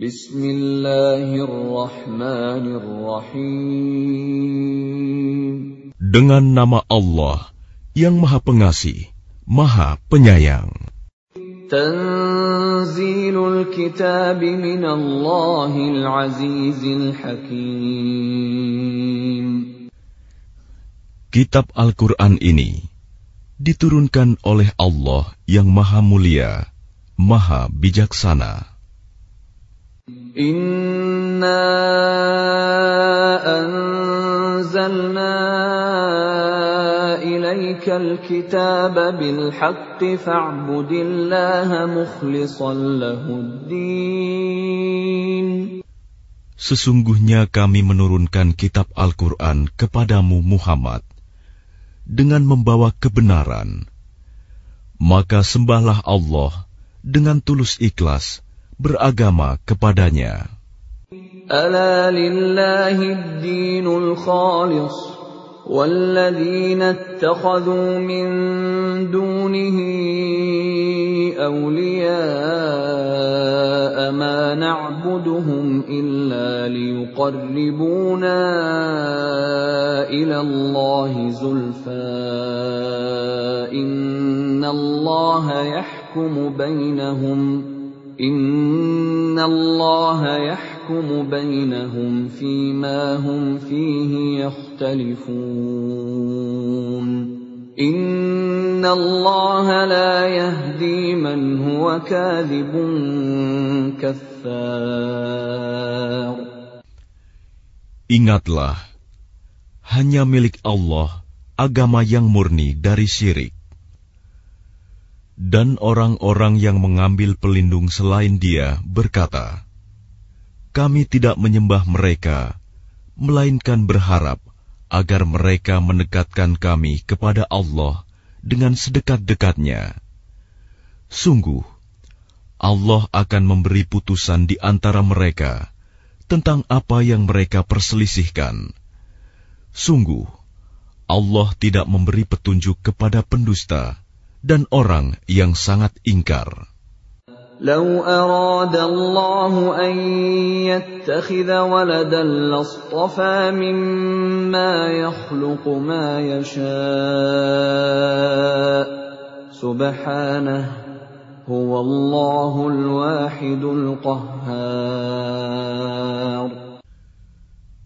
Bismillahirrahmanirrahim. Dengan nama Allah yang Maha Pengasih, Maha Penyayang. Tanzilul kitab min Allahil Azizil Hakim. Kitab Al-Quran ini diturunkan oleh Allah yang Maha Mulia, Maha Bijaksana. Inna anzalna bilhaqqi fa'budillaha mukhlishan. Sesungguhnya kami menurunkan kitab Al-Quran kepadamu Muhammad dengan membawa kebenaran. Maka sembahlah Allah dengan tulus ikhlas beragama kepadanya. Ala lillahi dinul khalis والذين اتخذوا من دونه أولياء ما نعبدهم إلا ليقربونا إلى الله زلفى إن الله يحكم بينهم Bainahum fima hum fihi yakhtalifun. La yahdi man huwa kadhibun kaffar. Ingatlah, hanya milik Allah agama yang murni dari syirik dan orang-orang yang mengambil pelindung selain Dia berkata, "Kami tidak menyembah mereka, melainkan berharap agar mereka mendekatkan kami kepada Allah dengan sedekat-dekatnya." Sungguh, Allah akan memberi putusan di antara mereka tentang apa yang mereka perselisihkan. Sungguh, Allah tidak memberi petunjuk kepada pendusta dan orang yang sangat ingkar. لو أراد الله أن يتخذ ولدا لاصطفى مما يخلق ما يشاء سبحانه هو الله الواحد القهار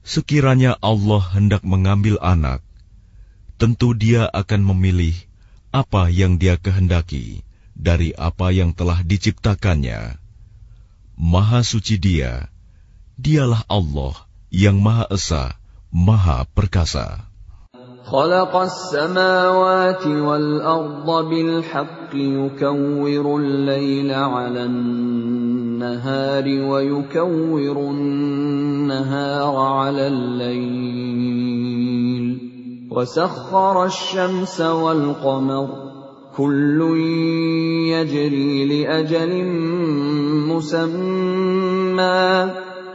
Sekiranya Allah hendak mengambil anak, tentu Dia akan memilih apa yang dia kehendaki dari apa yang telah diciptakannya. Maha suci dia, dialah Allah yang Maha Esa, Maha Perkasa. خلق السماوات والأرض بالحق يكور الليل على النهار ويكور النهار على الليل وسخر الشمس والقمر كل يجري لأجل مسمى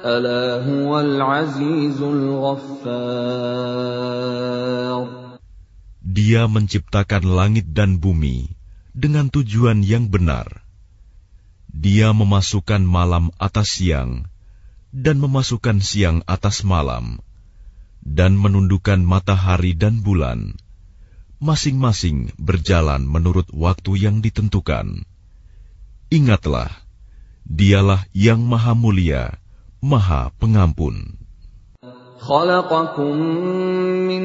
ألا هو العزيز الغفار Dia menciptakan langit dan bumi dengan tujuan yang benar. Dia memasukkan malam atas siang dan memasukkan siang atas malam dan menundukkan matahari dan bulan, masing-masing berjalan menurut waktu yang ditentukan. Ingatlah, dialah yang maha mulia, maha pengampun. خلقكم من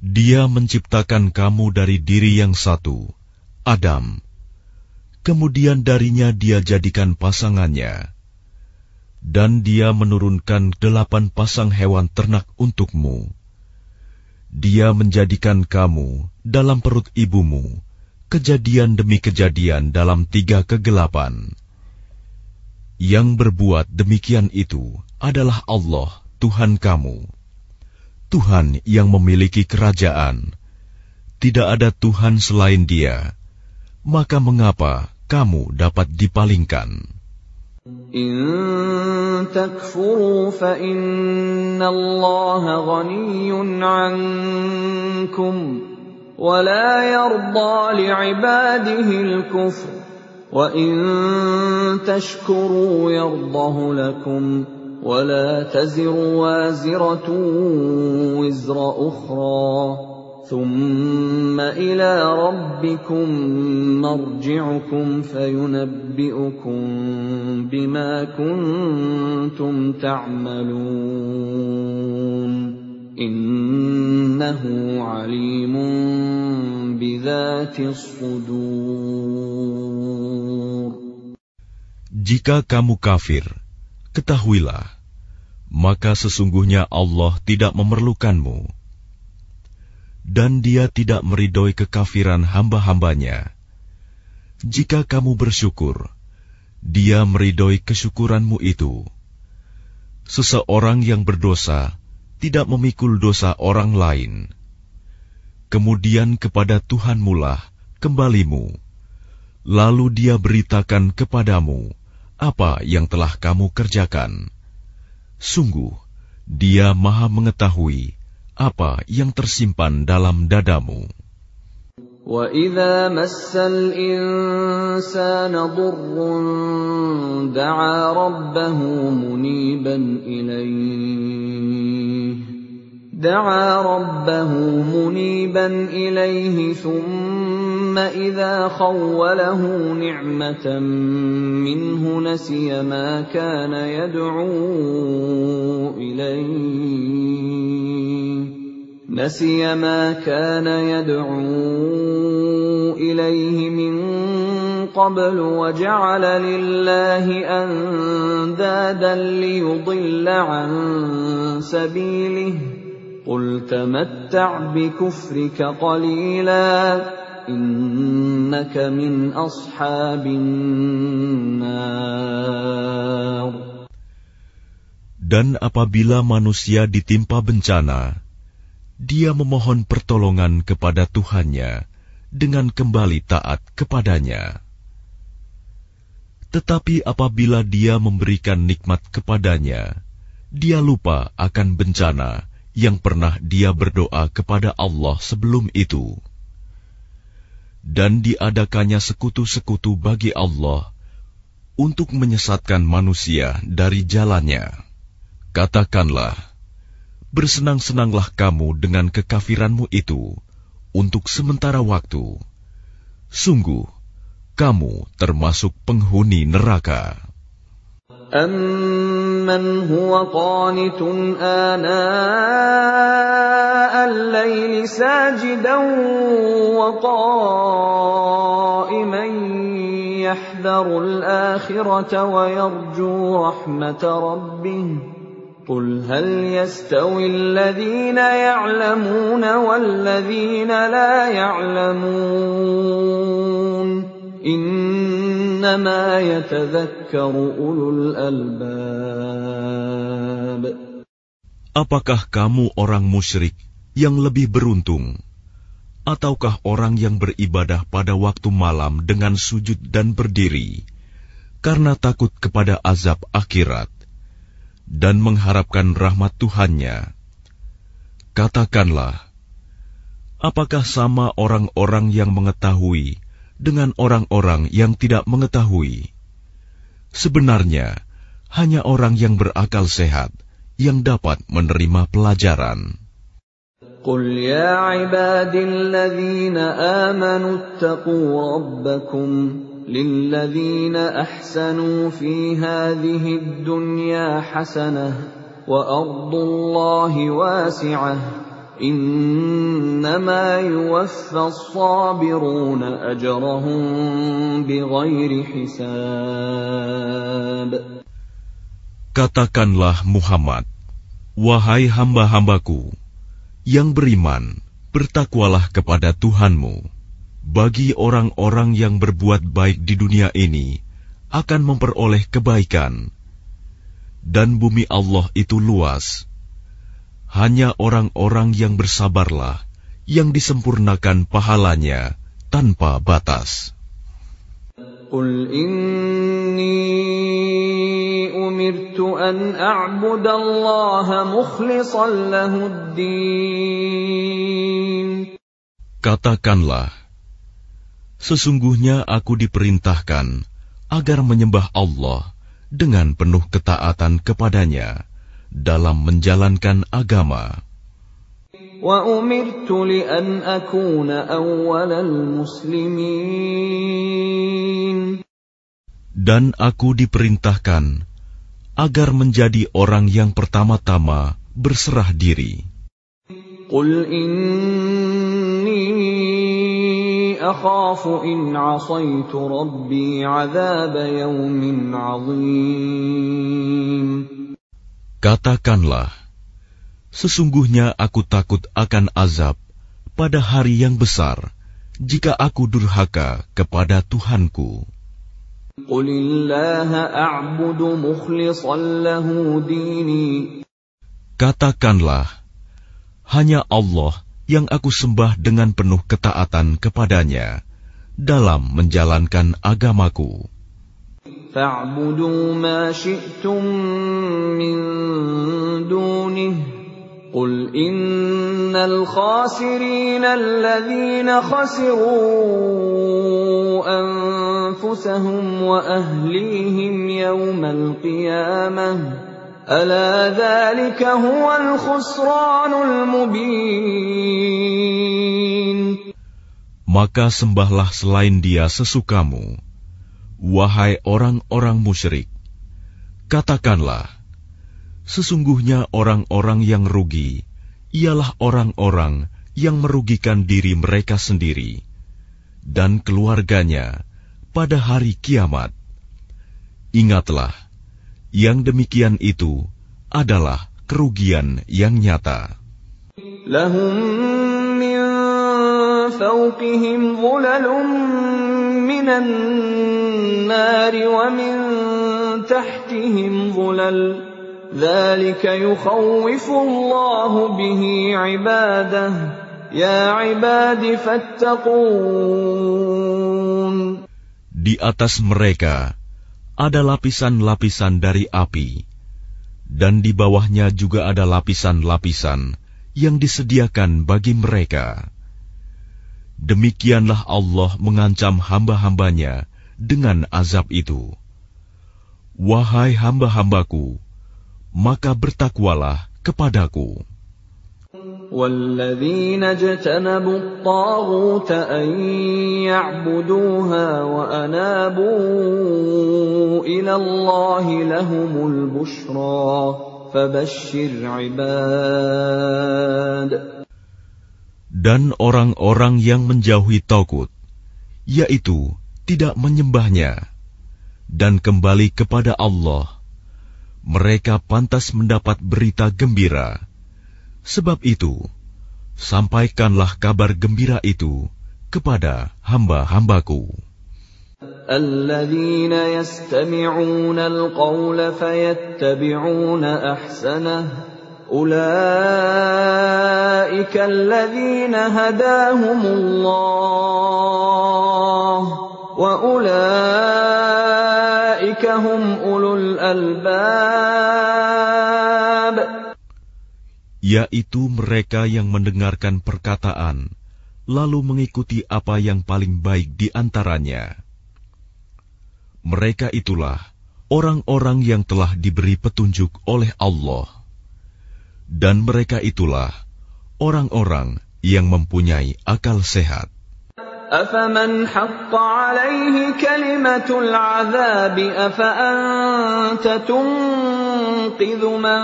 Dia menciptakan kamu dari diri yang satu, Adam. kemudian darinya dia jadikan pasangannya, dan dia menurunkan delapan pasang hewan ternak untukmu. Dia menjadikan kamu dalam perut ibumu, kejadian demi kejadian dalam tiga kegelapan. Yang berbuat demikian itu adalah Allah, Tuhan kamu. Tuhan yang memiliki kerajaan. Tidak ada Tuhan selain Dia. Maka mengapa kamu dapat dipalingkan? In takfuru fa inna Allah ghaniyun ankum wa la yarda li'ibadihi al-kufr wa in tashkuru yardahu lakum ولا تزر وازرة وزر أخرى. ثم إلى ربكم مرجعكم فينبئكم بما كنتم تعملون. إنه عليم بذات الصدور. Jika kamu kafir, ketahuilah, maka sesungguhnya Allah tidak memerlukanmu dan dia tidak meridoi kekafiran hamba-hambanya. Jika kamu bersyukur, dia meridoi kesyukuranmu itu. Seseorang yang berdosa tidak memikul dosa orang lain. Kemudian kepada Tuhanmu lah kembalimu. Lalu dia beritakan kepadamu apa yang telah kamu kerjakan. Sungguh, dia maha mengetahui apa yang tersimpan dalam dadamu. وَإِذَا مَسَّ الْإِنسَانَ ضُرٌّ دَعَا رَبَّهُ مُنِيبًا إِلَيْهِ دَعَا رَبَّهُ مُنِيبًا إِلَيْهِ ثُمَّ إِذَا خَوَّلَهُ نِعْمَةً مِّنْهُ نَسِيَ مَا كَانَ يَدْعُو إِلَيْهِ نسي ما كان يدعو إليه من قبل وجعل لله أندادا ليضل عن سبيله قل تمتع بكفرك قليلا إنك من أصحاب النار Dan apabila manusia ditimpa bencana, dia memohon pertolongan kepada Tuhannya dengan kembali taat kepadanya. Tetapi apabila dia memberikan nikmat kepadanya, dia lupa akan bencana yang pernah dia berdoa kepada Allah sebelum itu. Dan diadakannya sekutu-sekutu bagi Allah untuk menyesatkan manusia dari jalannya. Katakanlah, bersenang-senanglah kamu dengan kekafiranmu itu untuk sementara waktu. Sungguh, kamu termasuk penghuni neraka. أَمَّنْ هُوَ قَانِتٌ آنَاءَ اللَّيْلِ سَاجِدًا وَقَائِمًا يَحْذَرُ الْآخِرَةَ وَيَرْجُو رَحْمَةَ رَبِّهِ قل هل يستوي الذين يعلمون والذين لا يعلمون Apakah kamu orang musyrik yang lebih beruntung? Ataukah orang yang beribadah pada waktu malam dengan sujud dan berdiri karena takut kepada azab akhirat dan mengharapkan rahmat Tuhannya? Katakanlah, apakah sama orang-orang yang mengetahui dengan orang-orang yang tidak mengetahui? Sebenarnya, hanya orang yang berakal sehat yang dapat menerima pelajaran. قل يا عباد الذين آمنوا اتقوا ربكم للذين احسنوا في هذه الدنيا حسنه وارض الله واسعه إنما يوفى الصابرون أجرهم بغير حساب Katakanlah Muhammad, wahai hamba-hambaku yang beriman, bertakwalah kepada Tuhanmu. Bagi orang-orang yang berbuat baik di dunia ini, akan memperoleh kebaikan. Dan bumi Allah itu luas, hanya orang-orang yang bersabarlah yang disempurnakan pahalanya tanpa batas. Qul inni umirtu an a'budallaha mukhlishan lahuddin. Katakanlah, sesungguhnya aku diperintahkan agar menyembah Allah dengan penuh ketaatan kepadanya dalam menjalankan agama. Dan aku diperintahkan agar menjadi orang yang pertama-tama berserah diri. Qul inni akhafu in asaitu rabbi azab yawmin azim. Katakanlah, sesungguhnya aku takut akan azab pada hari yang besar jika aku durhaka kepada Tuhanku. Katakanlah, hanya Allah yang aku sembah dengan penuh ketaatan kepadanya dalam menjalankan agamaku. فاعبدوا ما شئتم من دونه. قل إن الخاسرين الذين خسروا أنفسهم وأهليهم يوم القيامة. ألا ذلك هو الخسران المبين. Maka sembahlah selain dia sesukamu. Wahai orang-orang musyrik, katakanlah, sesungguhnya orang-orang yang rugi ialah orang-orang yang merugikan diri mereka sendiri dan keluarganya pada hari kiamat. Ingatlah, yang demikian itu adalah kerugian yang nyata. Lahum min minan النار ومن تحتهم ظلل ذلك يخوف الله به عباده يا عباد فاتقون Di atas mereka ada lapisan-lapisan dari api, dan di bawahnya juga ada lapisan-lapisan yang disediakan bagi mereka. Demikianlah Allah mengancam hamba-hambanya dengan azab itu. Wahai hamba-hambaku, maka bertakwalah kepadaku. والذين اجتنبوا الطاغوت أن يعبدوها وأنابوا إلى الله لهم البشرى فبشر عباد Dan orang-orang yang menjauhi Taugut, yaitu tidak menyembahnya dan kembali kepada Allah, mereka pantas mendapat berita gembira. Sebab itu, sampaikanlah kabar gembira itu kepada hamba-hambaku. الذين يستمعون القول فيتبعون أحسنه أولئك الذين هداهم الله yaitu mereka yang mendengarkan perkataan, lalu mengikuti apa yang paling baik di antaranya. Mereka itulah orang-orang yang telah diberi petunjuk oleh Allah, dan mereka itulah orang-orang yang mempunyai akal sehat. أفمن حق عليه كلمة العذاب أفأنت تنقذ ينقذ من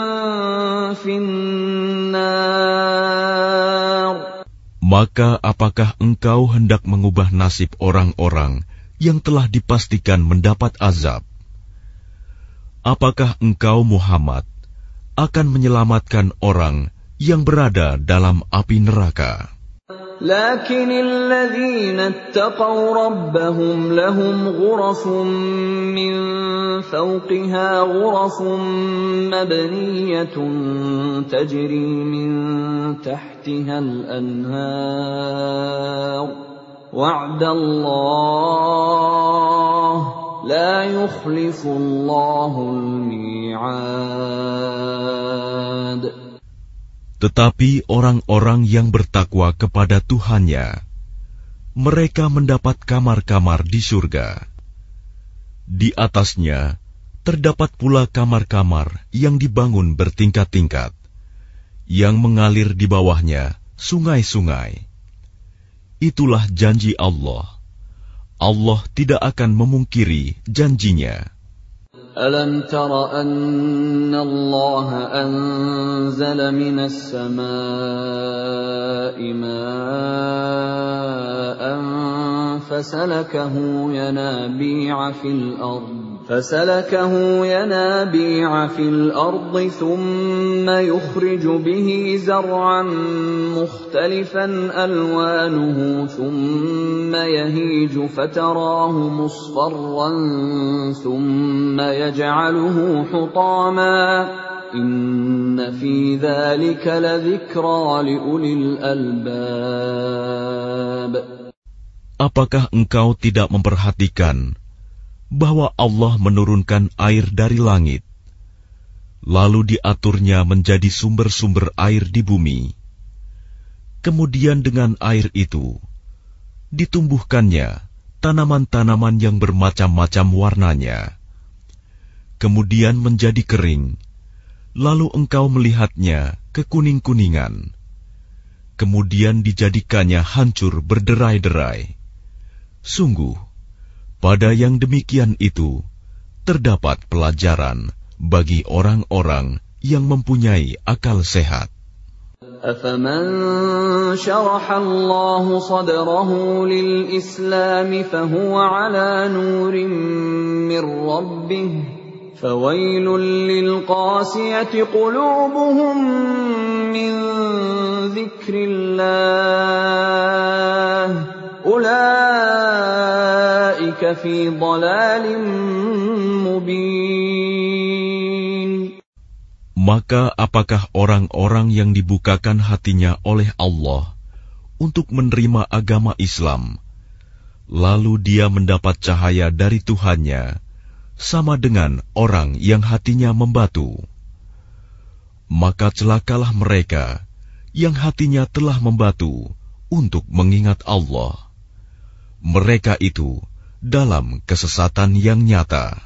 في النار Maka apakah engkau hendak mengubah nasib orang-orang yang telah dipastikan mendapat azab? Apakah engkau Muhammad akan menyelamatkan orang yang berada dalam api neraka? لكن الذين اتقوا ربهم لهم غرف من فوقها غرف مبنية تجري من تحتها الأنهار وعد الله لا يخلف الله الميعاد Tetapi orang-orang yang bertakwa kepada Tuhannya, mereka mendapat kamar-kamar di surga. Di atasnya terdapat pula kamar-kamar yang dibangun bertingkat-tingkat, yang mengalir di bawahnya sungai-sungai. Itulah janji Allah. Allah tidak akan memungkiri janjinya. ألم تر أن الله أنزل من السماء ماء فسلكه ينابيع في الأرض فسلكه ينابيع في الأرض ثم يخرج به زرعا مختلفا ألوانه ثم يهيج فتراه مصفرا ثم يجعله حطاما إن في ذلك لذكرى لأولي الألباب Apakah engkau tidak memperhatikan bahwa Allah menurunkan air dari langit, lalu diaturnya menjadi sumber-sumber air di bumi. Kemudian dengan air itu, ditumbuhkannya tanaman-tanaman yang bermacam-macam warnanya. Kemudian menjadi kering, lalu engkau melihatnya kekuning-kuningan. Kemudian dijadikannya hancur berderai-derai. Sungguh, pada yang demikian itu, terdapat pelajaran bagi orang-orang yang mempunyai akal sehat. أفمن شرح الله صدره للإسلام فهو على نور من ربه فويل للقاسية قلوبهم من ذكر الله أولئك في ضلال مبين Maka apakah orang-orang yang dibukakan hatinya oleh Allah untuk menerima agama Islam, lalu dia mendapat cahaya dari Tuhannya, sama dengan orang yang hatinya membatu? Maka celakalah mereka yang hatinya telah membatu untuk mengingat Allah. Mereka itu dalam kesesatan yang nyata.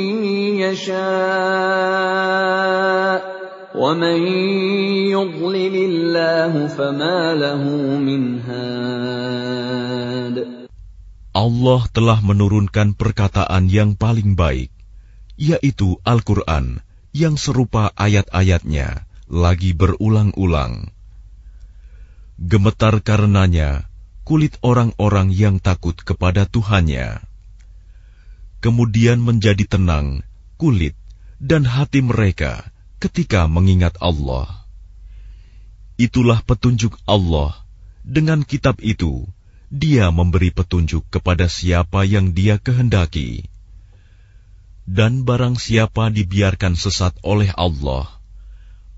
يشاء ومن يضلل الله فما له من هاد Allah telah menurunkan perkataan yang paling baik, yaitu Al-Quran yang serupa ayat-ayatnya lagi berulang-ulang. Gemetar karenanya kulit orang-orang yang takut kepada Tuhannya. Kemudian menjadi tenang kulit dan hati mereka ketika mengingat Allah. Itulah petunjuk Allah. Dengan kitab itu, Dia memberi petunjuk kepada siapa yang Dia kehendaki. Dan barang siapa dibiarkan sesat oleh Allah,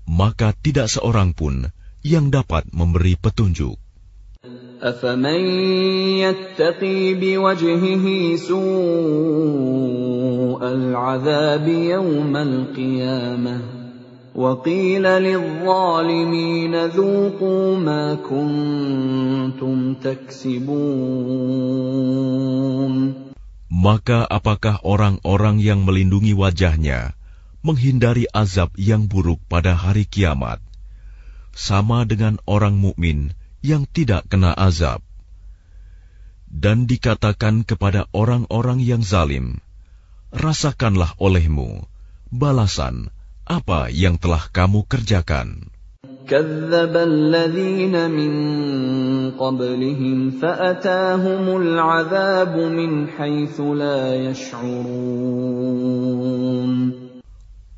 maka tidak seorang pun yang dapat memberi petunjuk. أفمن يتقي بوجهه سوء العذاب يوم القيامة وقيل للظالمين ذوقوا ما كنتم تكسبون Maka apakah orang-orang yang melindungi wajahnya menghindari azab yang buruk pada hari kiamat, sama dengan orang mukmin yang tidak kena azab? Dan dikatakan kepada orang-orang yang zalim, rasakanlah olehmu balasan apa yang telah kamu kerjakan. كذب الذين من قبلهم فأتاهم العذاب من حيث لا يشعرون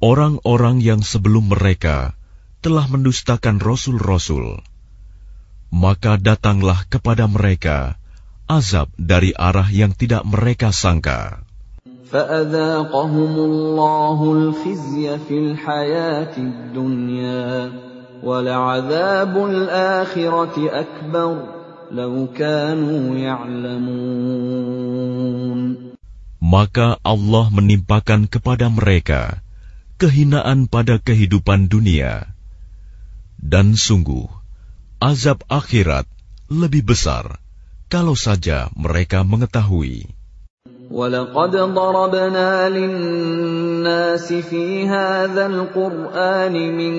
Orang-orang yang sebelum mereka telah mendustakan rasul-rasul, maka datanglah kepada mereka azab dari arah yang tidak mereka sangka. فأذاقهم الله الخزي في الحياة الدنيا ولعذاب الآخرة أكبر لو كانوا يعلمون Maka Allah menimpakan kepada mereka kehinaan pada kehidupan dunia. Dan sungguh, azab akhirat lebih besar kalau saja mereka mengetahui. ولقد ضربنا للناس في هذا القرآن من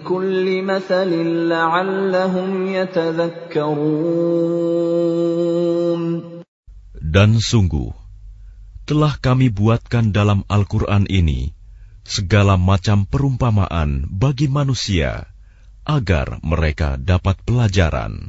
كل مثل لعلهم يتذكرون Dan sungguh, telah kami buatkan dalam Al-Quran ini segala macam perumpamaan bagi manusia agar mereka dapat pelajaran.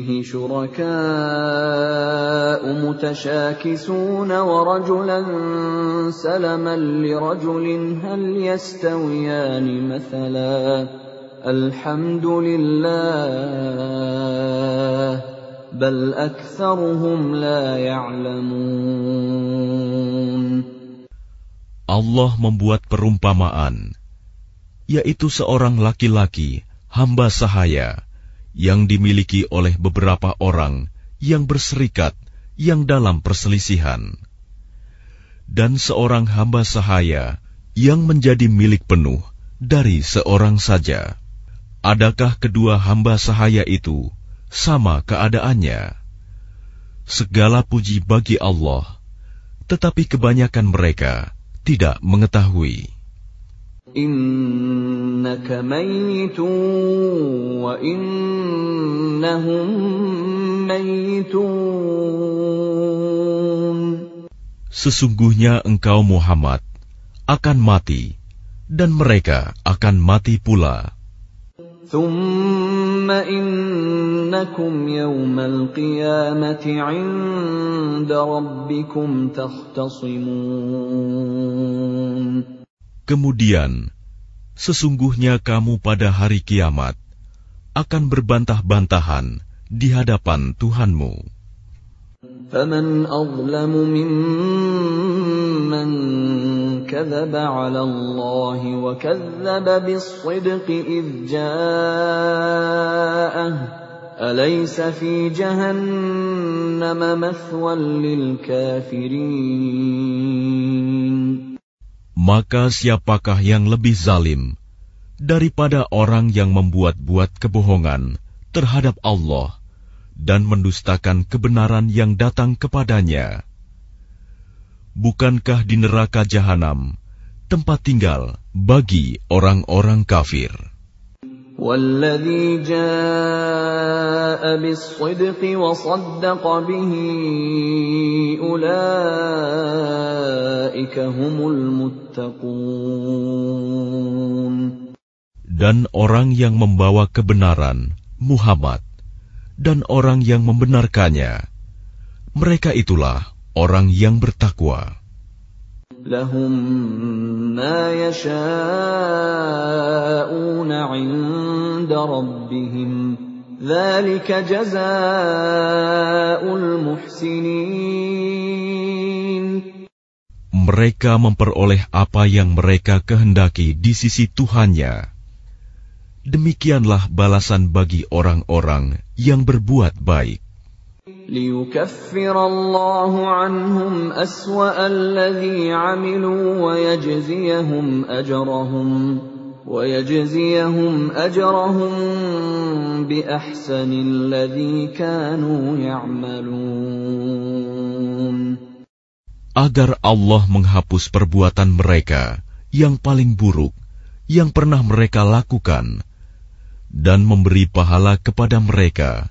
فيه شركاء متشاكسون ورجلا سلما لرجل هل يستويان مثلا الحمد لله بل اكثرهم لا يعلمون Allah membuat perumpamaan, yaitu seorang laki-laki, hamba sahaya, yang dimiliki oleh beberapa orang yang berserikat yang dalam perselisihan, dan seorang hamba sahaya yang menjadi milik penuh dari seorang saja. Adakah kedua hamba sahaya itu sama keadaannya? Segala puji bagi Allah, tetapi kebanyakan mereka tidak mengetahui. إنك ميت وإنهم ميتون Sesungguhnya engkau Muhammad akan mati dan mereka akan mati pula. ثم إنكم يوم القيامة عند ربكم تختصمون Kemudian, sesungguhnya kamu pada hari kiamat akan berbantah-bantahan di hadapan Tuhanmu. فمن أظلم ممن كذب على الله وكذب بالصدق إذ جاءه أليس في جهنم مثوى للكافرين maka siapakah yang lebih zalim daripada orang yang membuat-buat kebohongan terhadap Allah dan mendustakan kebenaran yang datang kepadanya? Bukankah di neraka jahanam tempat tinggal bagi orang-orang kafir? والذي جاء بالصدق وصدق به أولئك هم المتقون Dan orang yang membawa kebenaran, Muhammad, dan orang yang membenarkannya, mereka itulah orang yang bertakwa. لهم ما يشاءون عند ربهم ذلك جزاء المحسنين Mereka memperoleh apa yang mereka kehendaki di sisi Tuhannya. Demikianlah balasan bagi orang-orang yang berbuat baik. ليكفر الله عنهم أسوأ الذي عملوا ويجزيهم أجرهم ويجزيهم أجرهم بأحسن الذي كانوا يعملون agar Allah menghapus perbuatan mereka yang paling buruk yang pernah mereka lakukan dan memberi pahala kepada mereka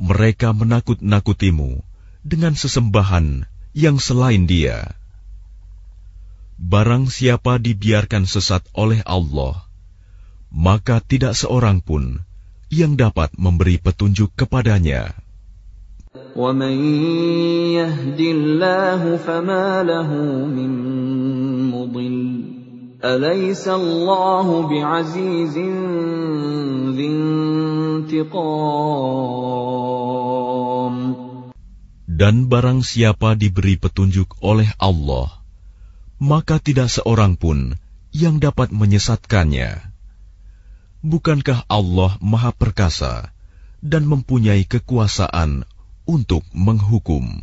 Mereka menakut-nakutimu dengan sesembahan yang selain dia. Barang siapa dibiarkan sesat oleh Allah, maka tidak seorang pun yang dapat memberi petunjuk kepadanya. ومن يهد الله فما له من مضل أليس الله بعزيز ذي انتقام Dan barang siapa diberi petunjuk oleh Allah, maka tidak seorang pun yang dapat menyesatkannya. Bukankah Allah Maha Perkasa dan mempunyai kekuasaan untuk menghukum?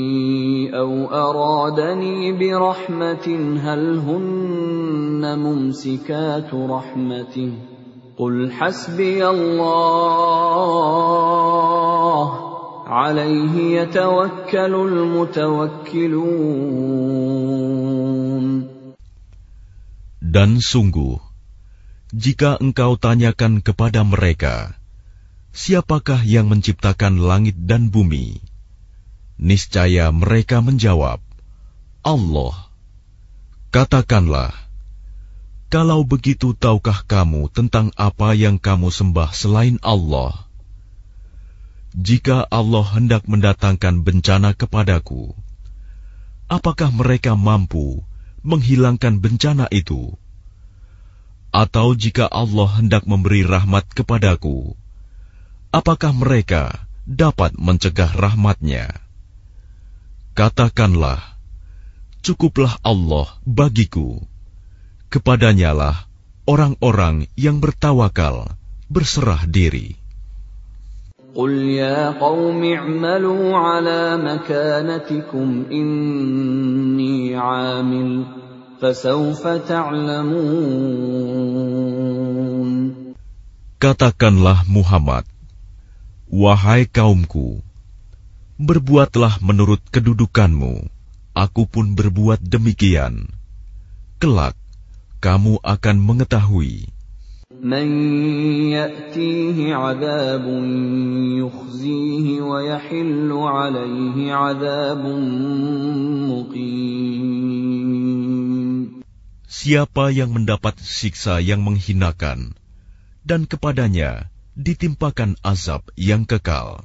أو أرادني برحمة هل هن ممسكات رحمته قل حسبي الله عليه يتوكل المتوكلون Dan sungguh, jika engkau tanyakan kepada mereka, siapakah yang menciptakan langit dan bumi? Niscaya mereka menjawab, Allah. Katakanlah, kalau begitu tahukah kamu tentang apa yang kamu sembah selain Allah? Jika Allah hendak mendatangkan bencana kepadaku, apakah mereka mampu menghilangkan bencana itu? Atau jika Allah hendak memberi rahmat kepadaku, apakah mereka dapat mencegah rahmatnya? Katakanlah, cukuplah Allah bagiku. Kepadanyalah orang-orang yang bertawakal berserah diri. قل يا قوم اعملوا على مكانتكم إني عامل فسوف تعلمون Katakanlah Muhammad, Wahai kaumku, berbuatlah menurut kedudukanmu, aku pun berbuat demikian. Kelak, kamu akan mengetahui. من يأتيه عذاب يخزيه ويحل عليه عذاب مقيم Siapa yang mendapat siksa yang menghinakan, dan kepadanya ditimpakan azab yang kekal.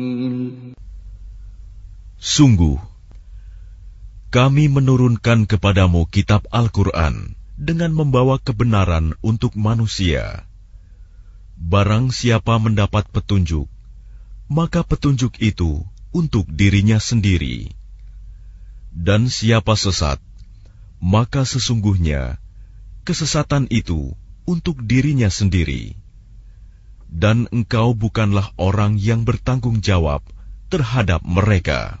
Sungguh, Kami menurunkan kepadamu kitab Al-Quran dengan membawa kebenaran untuk manusia. Barang siapa mendapat petunjuk, maka petunjuk itu untuk dirinya sendiri. Dan siapa sesat, maka sesungguhnya kesesatan itu untuk dirinya sendiri. Dan engkau bukanlah orang yang bertanggung jawab terhadap mereka.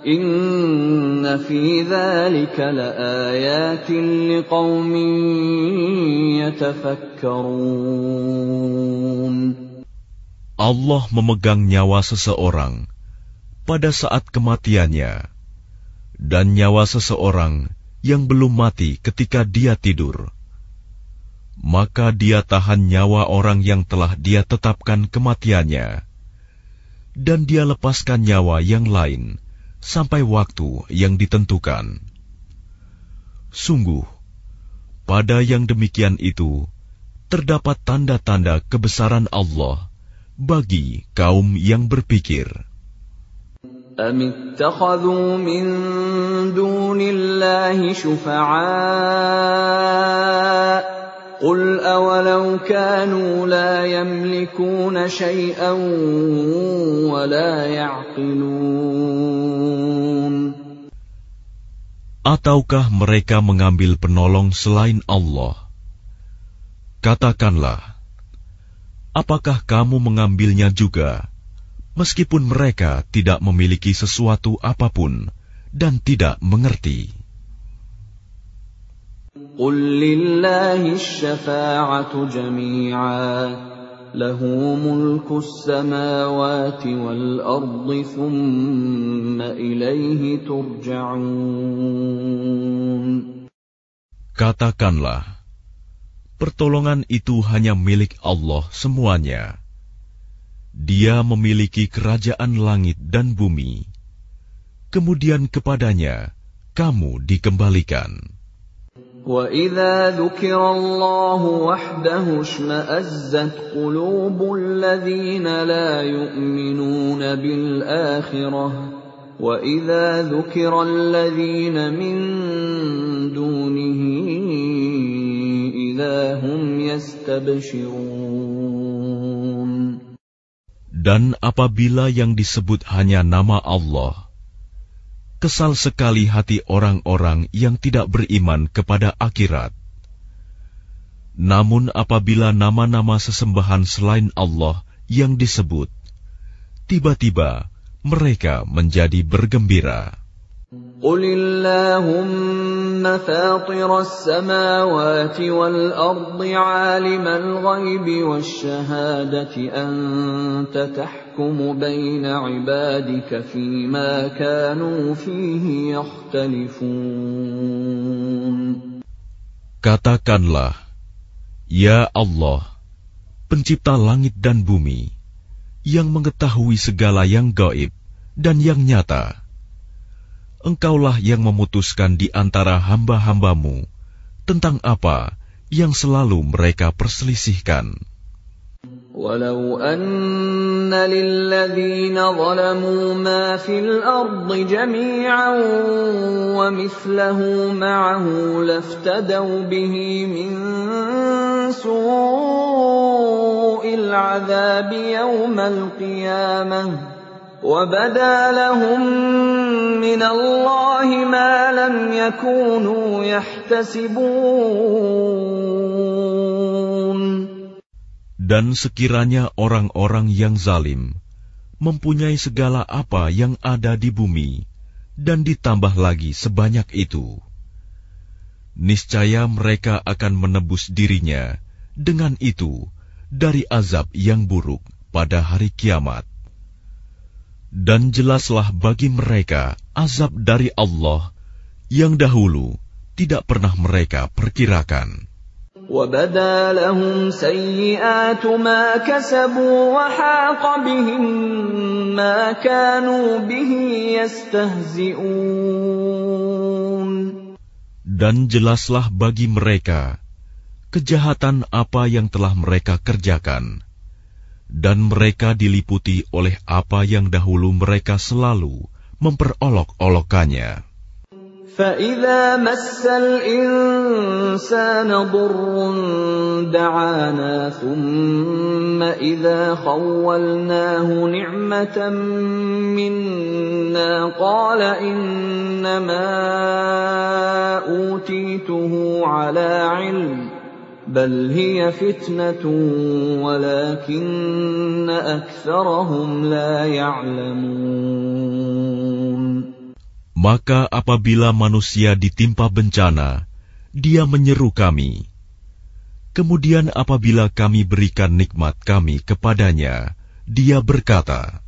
Inna fi dhalika laayatin liqaumin yatafakkarun. Allah memegang nyawa seseorang pada saat kematiannya dan nyawa seseorang yang belum mati ketika dia tidur. Maka dia tahan nyawa orang yang telah dia tetapkan kematiannya, dan dia lepaskan nyawa yang lain sampai waktu yang ditentukan. Sungguh, pada yang demikian itu terdapat tanda-tanda kebesaran Allah bagi kaum yang berpikir. أم اتخذوا من دون الله شفعاء قل أولو كانوا لا يملكون شيئا ولا يعقلون Ataukah mereka mengambil penolong selain Allah? Katakanlah, apakah kamu mengambilnya juga, meskipun mereka tidak memiliki sesuatu apapun dan tidak mengerti? قل لله الشفاعة جميعا له ملك السماوات والأرض ثم إليه ترجعون Katakanlah, pertolongan itu hanya milik Allah semuanya. Dia memiliki kerajaan langit dan bumi. Kemudian kepadanya kamu dikembalikan. وإذا ذكر الله وحده اشمأزت قلوب الذين لا يؤمنون بالآخرة وإذا ذكر الذين من دونه إذا هم يستبشرون Dan apabila yang disebut hanya nama Allah, kesal sekali hati orang-orang yang tidak beriman kepada akhirat. Namun apabila nama-nama sesembahan selain Allah yang disebut, tiba-tiba mereka menjadi bergembira. اللهم فاطر السماوات والأرض عالم الغيب والشهادة أنت تحكم بين عبادك فيما كانوا فيه يختلفون Katakanlah, Ya Allah, pencipta langit dan bumi, yang mengetahui segala yang gaib dan yang nyata. Engkaulah yang memutuskan di antara hamba-hambamu tentang apa yang selalu mereka perselisihkan. ولو أن للذين ظلموا ما في الأرض جميعا ومثله معه لافتدوا به من سوء العذاب يوم القيامة وبدا لهم من الله ما لم يكونوا يحتسبون Dan sekiranya orang-orang yang zalim mempunyai segala apa yang ada di bumi dan ditambah lagi sebanyak itu, niscaya mereka akan menebus dirinya dengan itu dari azab yang buruk pada hari kiamat. Dan jelaslah bagi mereka azab dari Allah yang dahulu tidak pernah mereka perkirakan. وبدا لهم سيئات ما كسبوا وحاق بهم ما كانوا به يستهزئون Dan jelaslah bagi mereka kejahatan apa yang telah mereka kerjakan, dan mereka diliputi oleh apa yang dahulu mereka selalu memperolok-olokannya. فإذا مس الإنسان ضر دعانا ثم إذا خولناه نعمة منا قال إنما أوتيته على علم بل هي فتنة ولكن أكثرهم لا يعلمون Maka apabila manusia ditimpa bencana, dia menyeru kami. Kemudian apabila kami berikan nikmat kami kepadanya, dia berkata,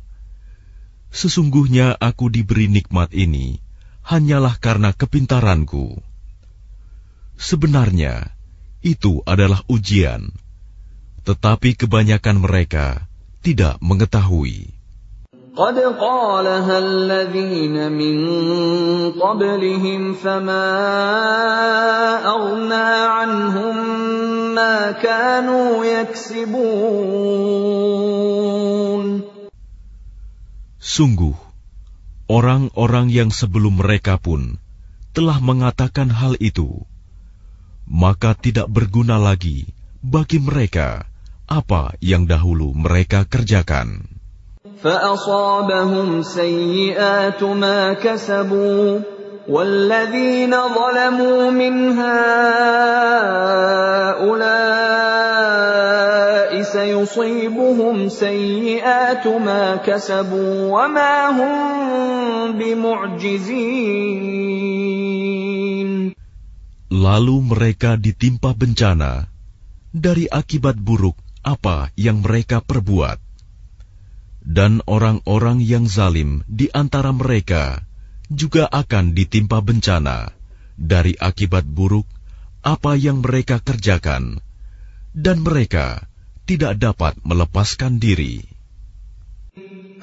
Sesungguhnya aku diberi nikmat ini hanyalah karena kepintaranku. Sebenarnya, itu adalah ujian, tetapi kebanyakan mereka tidak mengetahui. قد قالها الذين من قبلهم فما أغنى عنهم ما كانوا يكسبون Sungguh, orang-orang yang sebelum mereka pun telah mengatakan hal itu, maka tidak berguna lagi bagi mereka apa yang dahulu mereka kerjakan. فأصابهم سيئات ما كسبوا والذين ظلموا من هؤلاء سيصيبهم سيئات ما كسبوا وما هم بمعجزين Lalu mereka ditimpa bencana dari akibat buruk apa yang mereka perbuat dan orang-orang yang zalim di antara mereka juga akan ditimpa bencana dari akibat buruk apa yang mereka kerjakan, dan mereka tidak dapat melepaskan diri.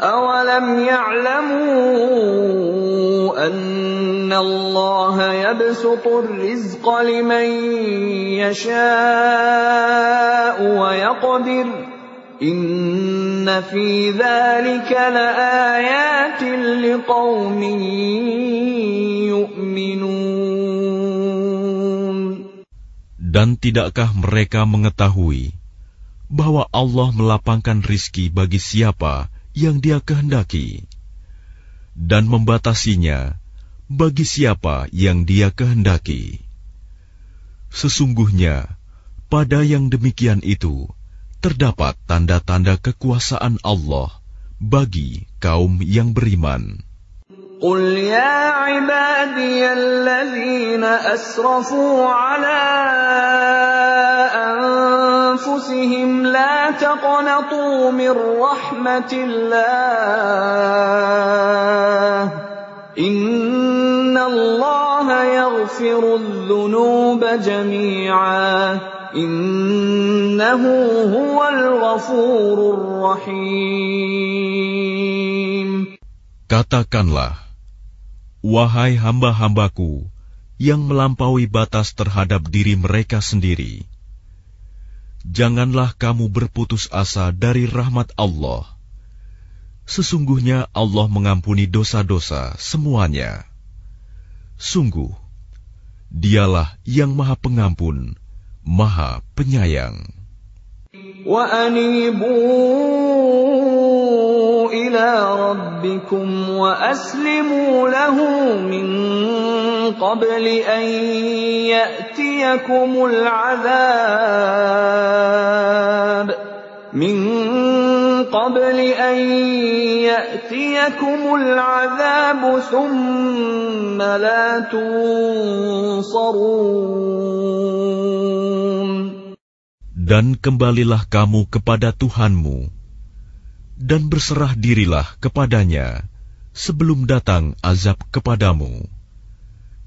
أولم يعلموا أن الله يبسط الرزق لمن يشاء ويقدر إن في ذلك لآيات لقوم يؤمنون Dan tidakkah mereka mengetahui bahwa Allah melapangkan rizki bagi siapa yang dia kehendaki dan membatasinya bagi siapa yang dia kehendaki. Sesungguhnya, pada yang demikian itu, terdapat tanda-tanda kekuasaan Allah bagi kaum yang beriman. قل يا عبادي الذين أسرفوا على أنفسهم لا تقنطوا من رحمة الله إن الله يغفر الذنوب جميعا إنه هو الغفور الرحيم Katakanlah, wahai hamba-hambaku yang melampaui batas terhadap diri mereka sendiri, janganlah kamu berputus asa dari rahmat Allah. Sesungguhnya Allah mengampuni dosa-dosa semuanya. Sungguh, Dialah yang Maha Pengampun, Maha Penyayang. Wa anibu ila rabbikum wa aslimu قبل أن يأتيكم العذاب من قبل أن يأتيكم العذاب ثم لا تنصرون Dan kembalilah kamu kepada Tuhanmu, dan berserah dirilah kepadanya sebelum datang azab kepadamu.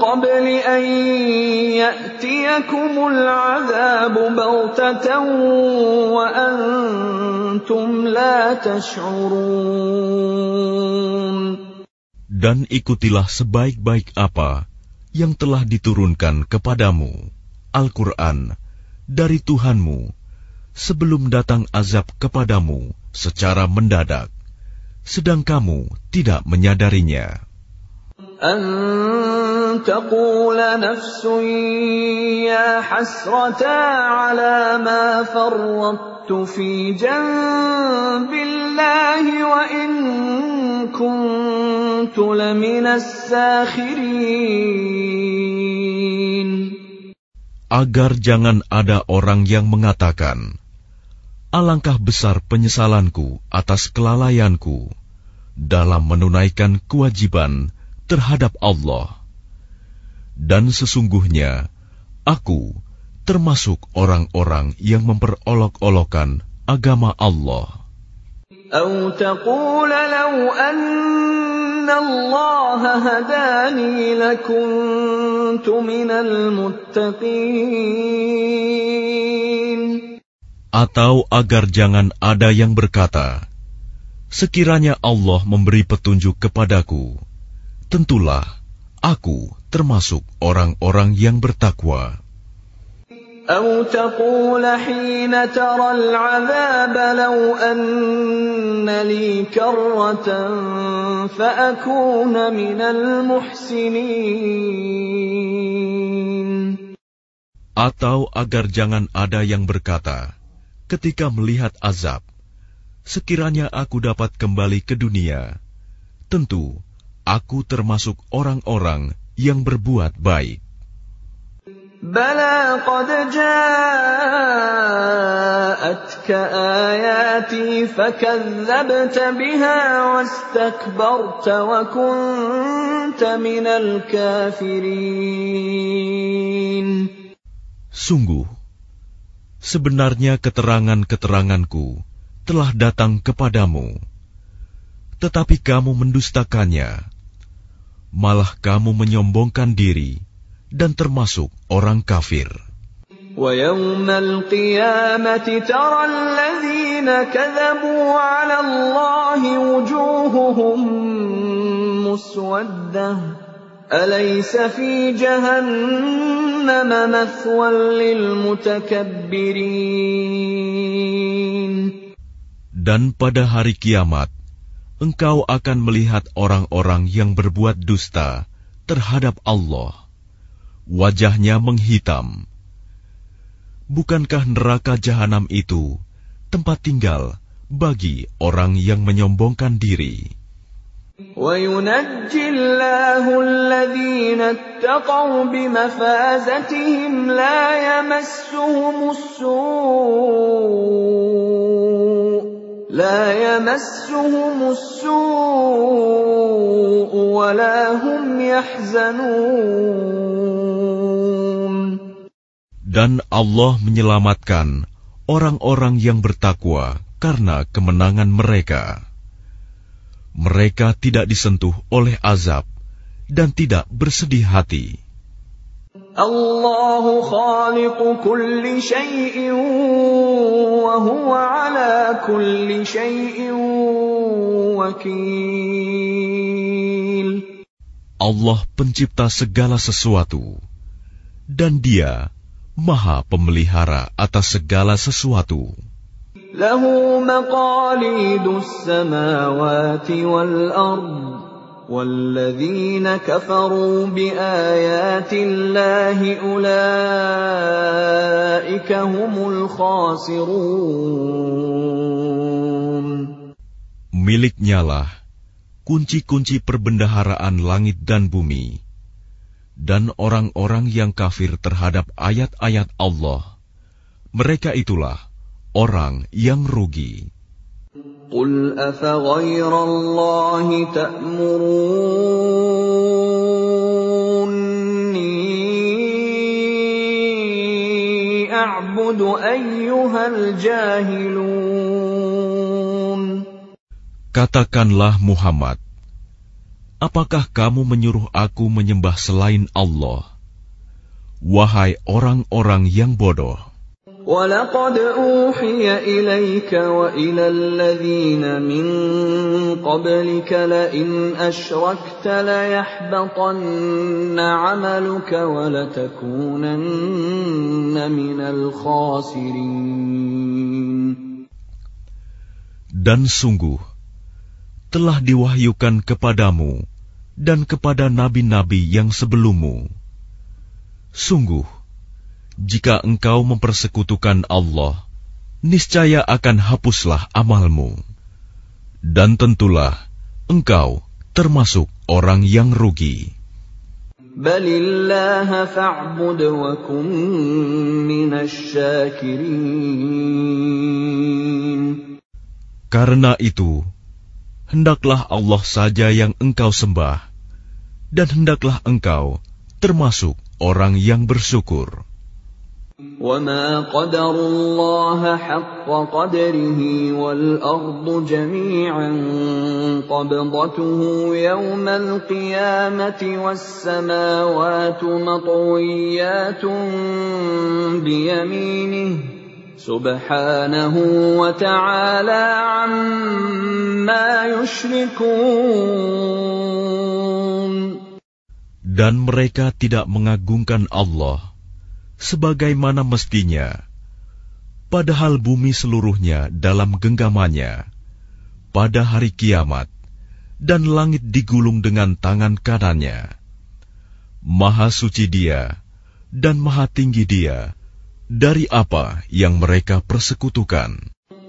قبل ان ياتيكم العذاب بغته وانتم لا تشعرون Dan ikutilah sebaik-baik apa yang telah diturunkan kepadamu, Al-Quran, dari Tuhanmu, sebelum datang azab kepadamu secara mendadak, sedang kamu tidak menyadarinya. أن تقول نفس يا حسرتا على ما فرطت في جنب الله وإن كنت لمن الساخرين Agar jangan ada orang yang mengatakan, Alangkah besar penyesalanku atas kelalaianku dalam menunaikan kewajiban terhadap Allah. Dan sesungguhnya, aku termasuk orang-orang yang memperolok-olokan agama Allah. أو تقول لو أن الله هداني لكنت من المتقين Atau agar jangan ada yang berkata, Sekiranya Allah memberi petunjuk kepadaku, tentulah aku termasuk orang-orang yang bertakwa. أو تقول حين ترى العذاب لو أن لي كرة فأكون من المحسنين Atau agar jangan ada yang berkata, ketika melihat azab, sekiranya aku dapat kembali ke dunia, tentu Aku termasuk orang-orang yang berbuat baik. Bala qad ayati biha wastakbarta wa kunta minal. Sungguh, sebenarnya keterangan-keteranganku telah datang kepadamu, tetapi kamu mendustakannya malah kamu menyombongkan diri dan termasuk orang kafir. ويوم القيامة ترى الذين كذبوا على الله وجوههم مسودة أليس في جهنم مثوى للمتكبرين Dan pada hari kiamat, engkau akan melihat orang-orang yang berbuat dusta terhadap Allah. Wajahnya menghitam. Bukankah neraka jahanam itu tempat tinggal bagi orang yang menyombongkan diri? وينجي الله الذين اتقوا بمفازتهم لا يمسهم السوء لا يمسهم السوء ولا هم يحزنون Dan Allah menyelamatkan orang-orang yang bertakwa karena kemenangan mereka. Mereka tidak disentuh oleh azab dan tidak bersedih hati. Allah pencipta segala sesuatu dan Dia Maha Pemelihara atas segala sesuatu. Lahu samawati wal والذين كفروا بآيات الله أولئك هم الخاسرون Miliknyalah kunci-kunci perbendaharaan langit dan bumi, dan orang-orang yang kafir terhadap ayat-ayat Allah, mereka itulah orang yang rugi. قل أفغير الله تأمروني أعبد أيها الجاهلون Katakanlah Muhammad, apakah kamu menyuruh aku menyembah selain Allah? Wahai orang-orang yang bodoh, ولقد أوحي إليك وإلى الذين من قبلك لئن أشركت ليحبطن عملك ولتكونن من الخاسرين dan sungguh telah diwahyukan kepadamu dan kepada nabi-nabi yang sebelummu. Sungguh, jika engkau mempersekutukan Allah, niscaya akan hapuslah amalmu. Dan tentulah engkau termasuk orang yang rugi. Karena itu, hendaklah Allah saja yang engkau sembah, dan hendaklah engkau termasuk orang yang bersyukur. وما قدروا الله حق قدره والأرض جميعا قبضته يوم القيامة والسماوات مطويات بيمينه سبحانه وتعالى عما يشركون Dan mereka tidak mengagungkan Allah sebagaimana mestinya, padahal bumi seluruhnya dalam genggamannya pada hari kiamat, dan langit digulung dengan tangan kanannya. Maha suci Dia dan Maha tinggi Dia dari apa yang mereka persekutukan.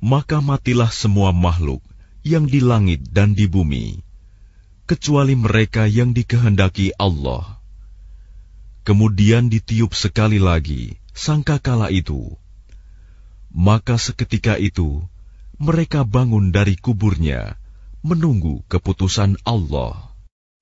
maka matilah semua makhluk yang di langit dan di bumi, kecuali mereka yang dikehendaki Allah. Kemudian ditiup sekali lagi sangkakala itu, maka seketika itu mereka bangun dari kuburnya, menunggu keputusan Allah.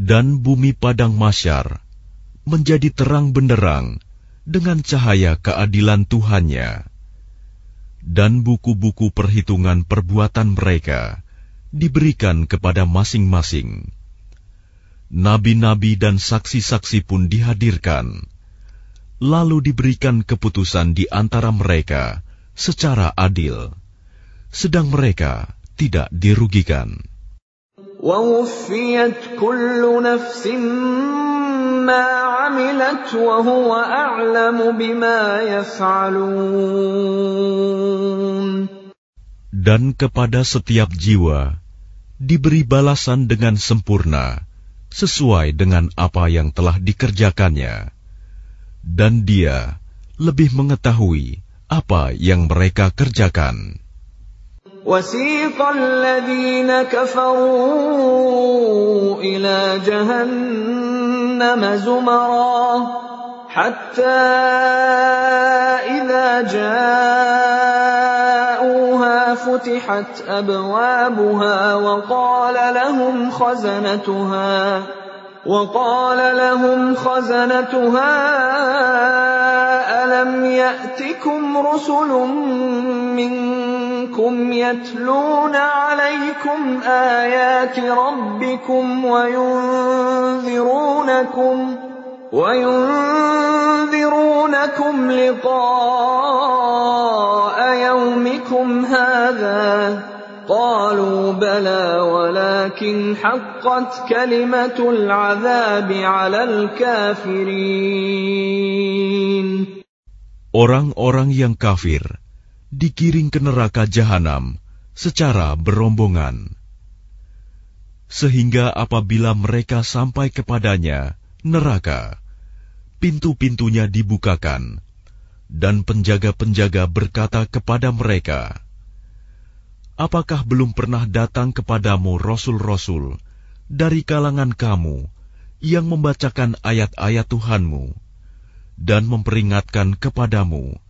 Dan bumi padang masyar menjadi terang benderang dengan cahaya keadilan Tuhannya. Dan buku-buku perhitungan perbuatan mereka diberikan kepada masing-masing. Nabi-nabi dan saksi-saksi pun dihadirkan, lalu diberikan keputusan di antara mereka secara adil, sedang mereka tidak dirugikan. ووفيت كل نفس ما عملت وهو أعلم بما يفعلون Dan kepada setiap jiwa diberi balasan dengan sempurna, sesuai dengan apa yang telah dikerjakannya. Dan dia lebih mengetahui apa yang mereka kerjakan. وسيق الذين كفروا إلى جهنم زمرا حتى إذا جاءوها فتحت أبوابها وقال لهم خزنتها وقال لهم خزنتها ألم يأتكم رسل منكم منكم يتلون عليكم آيات ربكم وينذرونكم وينذرونكم لقاء يومكم هذا قالوا بلى ولكن حقت كلمة العذاب على الكافرين. Orang-orang yang kafir digiring ke neraka jahanam secara berombongan. Sehingga apabila mereka sampai kepadanya, neraka, pintu-pintunya dibukakan, dan penjaga-penjaga berkata kepada mereka, Apakah belum pernah datang kepadamu rasul-rasul dari kalangan kamu yang membacakan ayat-ayat Tuhanmu? dan memperingatkan kepadamu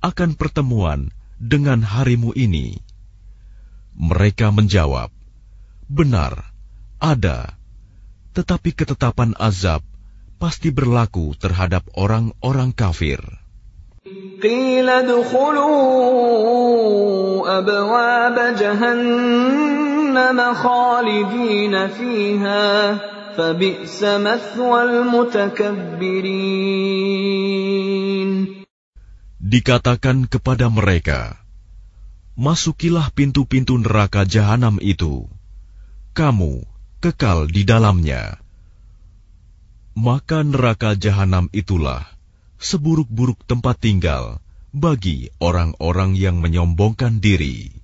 akan pertemuan dengan harimu ini. Mereka menjawab, "Benar, ada, tetapi ketetapan azab pasti berlaku terhadap orang-orang kafir." قيل أبواب جهنم خالدين فيها Dikatakan kepada mereka, Masukilah pintu-pintu neraka jahanam itu. Kamu kekal di dalamnya. Maka neraka jahanam itulah seburuk-buruk tempat tinggal bagi orang-orang yang menyombongkan diri.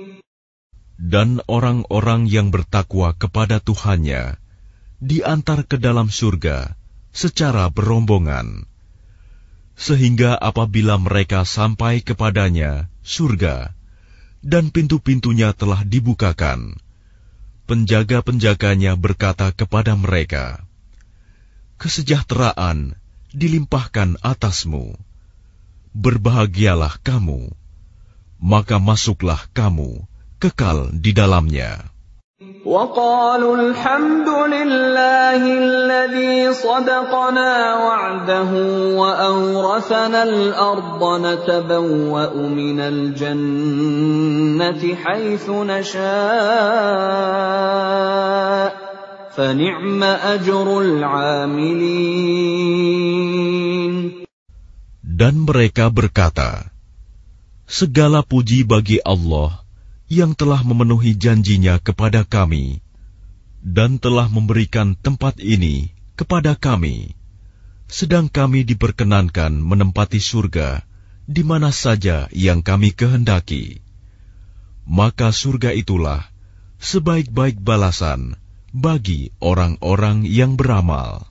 dan orang-orang yang bertakwa kepada Tuhannya diantar ke dalam surga secara berombongan, sehingga apabila mereka sampai kepadanya surga dan pintu-pintunya telah dibukakan, penjaga-penjaganya berkata kepada mereka, "Kesejahteraan dilimpahkan atasmu, berbahagialah kamu, maka masuklah kamu." kekal di dalamnya. وقالوا الحمد لله الذي صدقنا وعده وأورثنا الأرض نتبوأ من الجنة حيث نشاء فنعم أجر العاملين Dan mereka berkata, Segala puji bagi Allah yang telah memenuhi janjinya kepada kami dan telah memberikan tempat ini kepada kami, sedang kami diperkenankan menempati surga di mana saja yang kami kehendaki. Maka surga itulah sebaik-baik balasan bagi orang-orang yang beramal.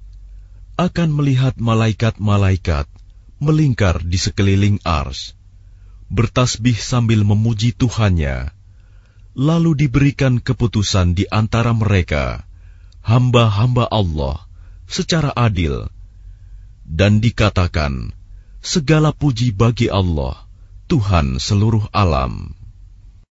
akan melihat malaikat-malaikat melingkar di sekeliling ars, bertasbih sambil memuji Tuhannya, lalu diberikan keputusan di antara mereka, hamba-hamba Allah, secara adil, dan dikatakan, segala puji bagi Allah, Tuhan seluruh alam.